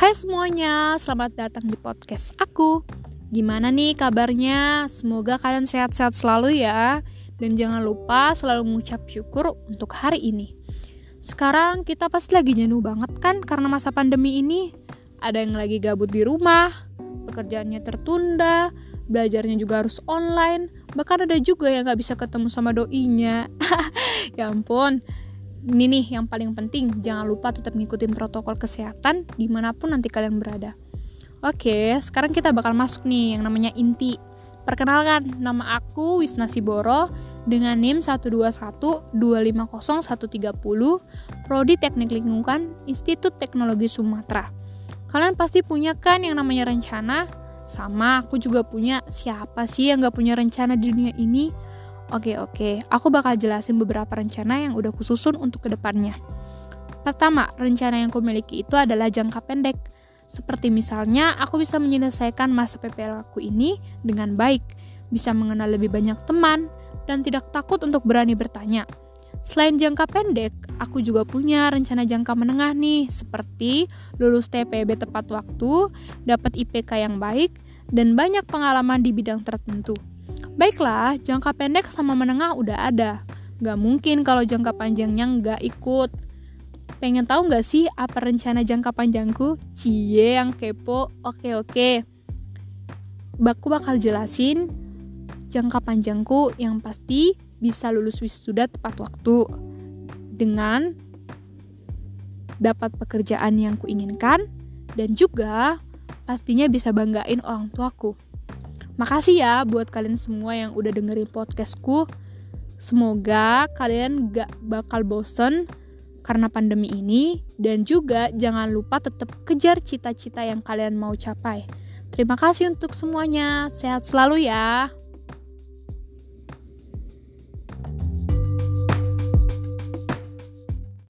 Hai semuanya, selamat datang di podcast aku. Gimana nih kabarnya? Semoga kalian sehat-sehat selalu ya. Dan jangan lupa selalu mengucap syukur untuk hari ini. Sekarang kita pasti lagi jenuh banget kan karena masa pandemi ini. Ada yang lagi gabut di rumah, pekerjaannya tertunda, belajarnya juga harus online, bahkan ada juga yang gak bisa ketemu sama doinya. ya ampun, ini nih yang paling penting, jangan lupa tetap ngikutin protokol kesehatan di mana pun nanti kalian berada. Oke, sekarang kita bakal masuk nih yang namanya inti. Perkenalkan, nama aku Wisna Siboro dengan NIM 121250130 Prodi Teknik Lingkungan Institut Teknologi Sumatera. Kalian pasti punya kan yang namanya rencana? Sama, aku juga punya. Siapa sih yang gak punya rencana di dunia ini? Oke, oke. Aku bakal jelasin beberapa rencana yang udah kususun untuk ke depannya. Pertama, rencana yang kumiliki itu adalah jangka pendek. Seperti misalnya, aku bisa menyelesaikan masa PPL aku ini dengan baik, bisa mengenal lebih banyak teman, dan tidak takut untuk berani bertanya. Selain jangka pendek, aku juga punya rencana jangka menengah nih, seperti lulus TPB tepat waktu, dapat IPK yang baik, dan banyak pengalaman di bidang tertentu. Baiklah, jangka pendek sama menengah udah ada. Gak mungkin kalau jangka panjangnya nggak ikut. Pengen tahu nggak sih apa rencana jangka panjangku? Cie yang kepo. Oke oke. Baku bakal jelasin jangka panjangku yang pasti bisa lulus wisuda tepat waktu dengan dapat pekerjaan yang kuinginkan dan juga pastinya bisa banggain orang tuaku. Makasih ya buat kalian semua yang udah dengerin podcastku. Semoga kalian gak bakal bosen karena pandemi ini dan juga jangan lupa tetap kejar cita-cita yang kalian mau capai. Terima kasih untuk semuanya. Sehat selalu ya.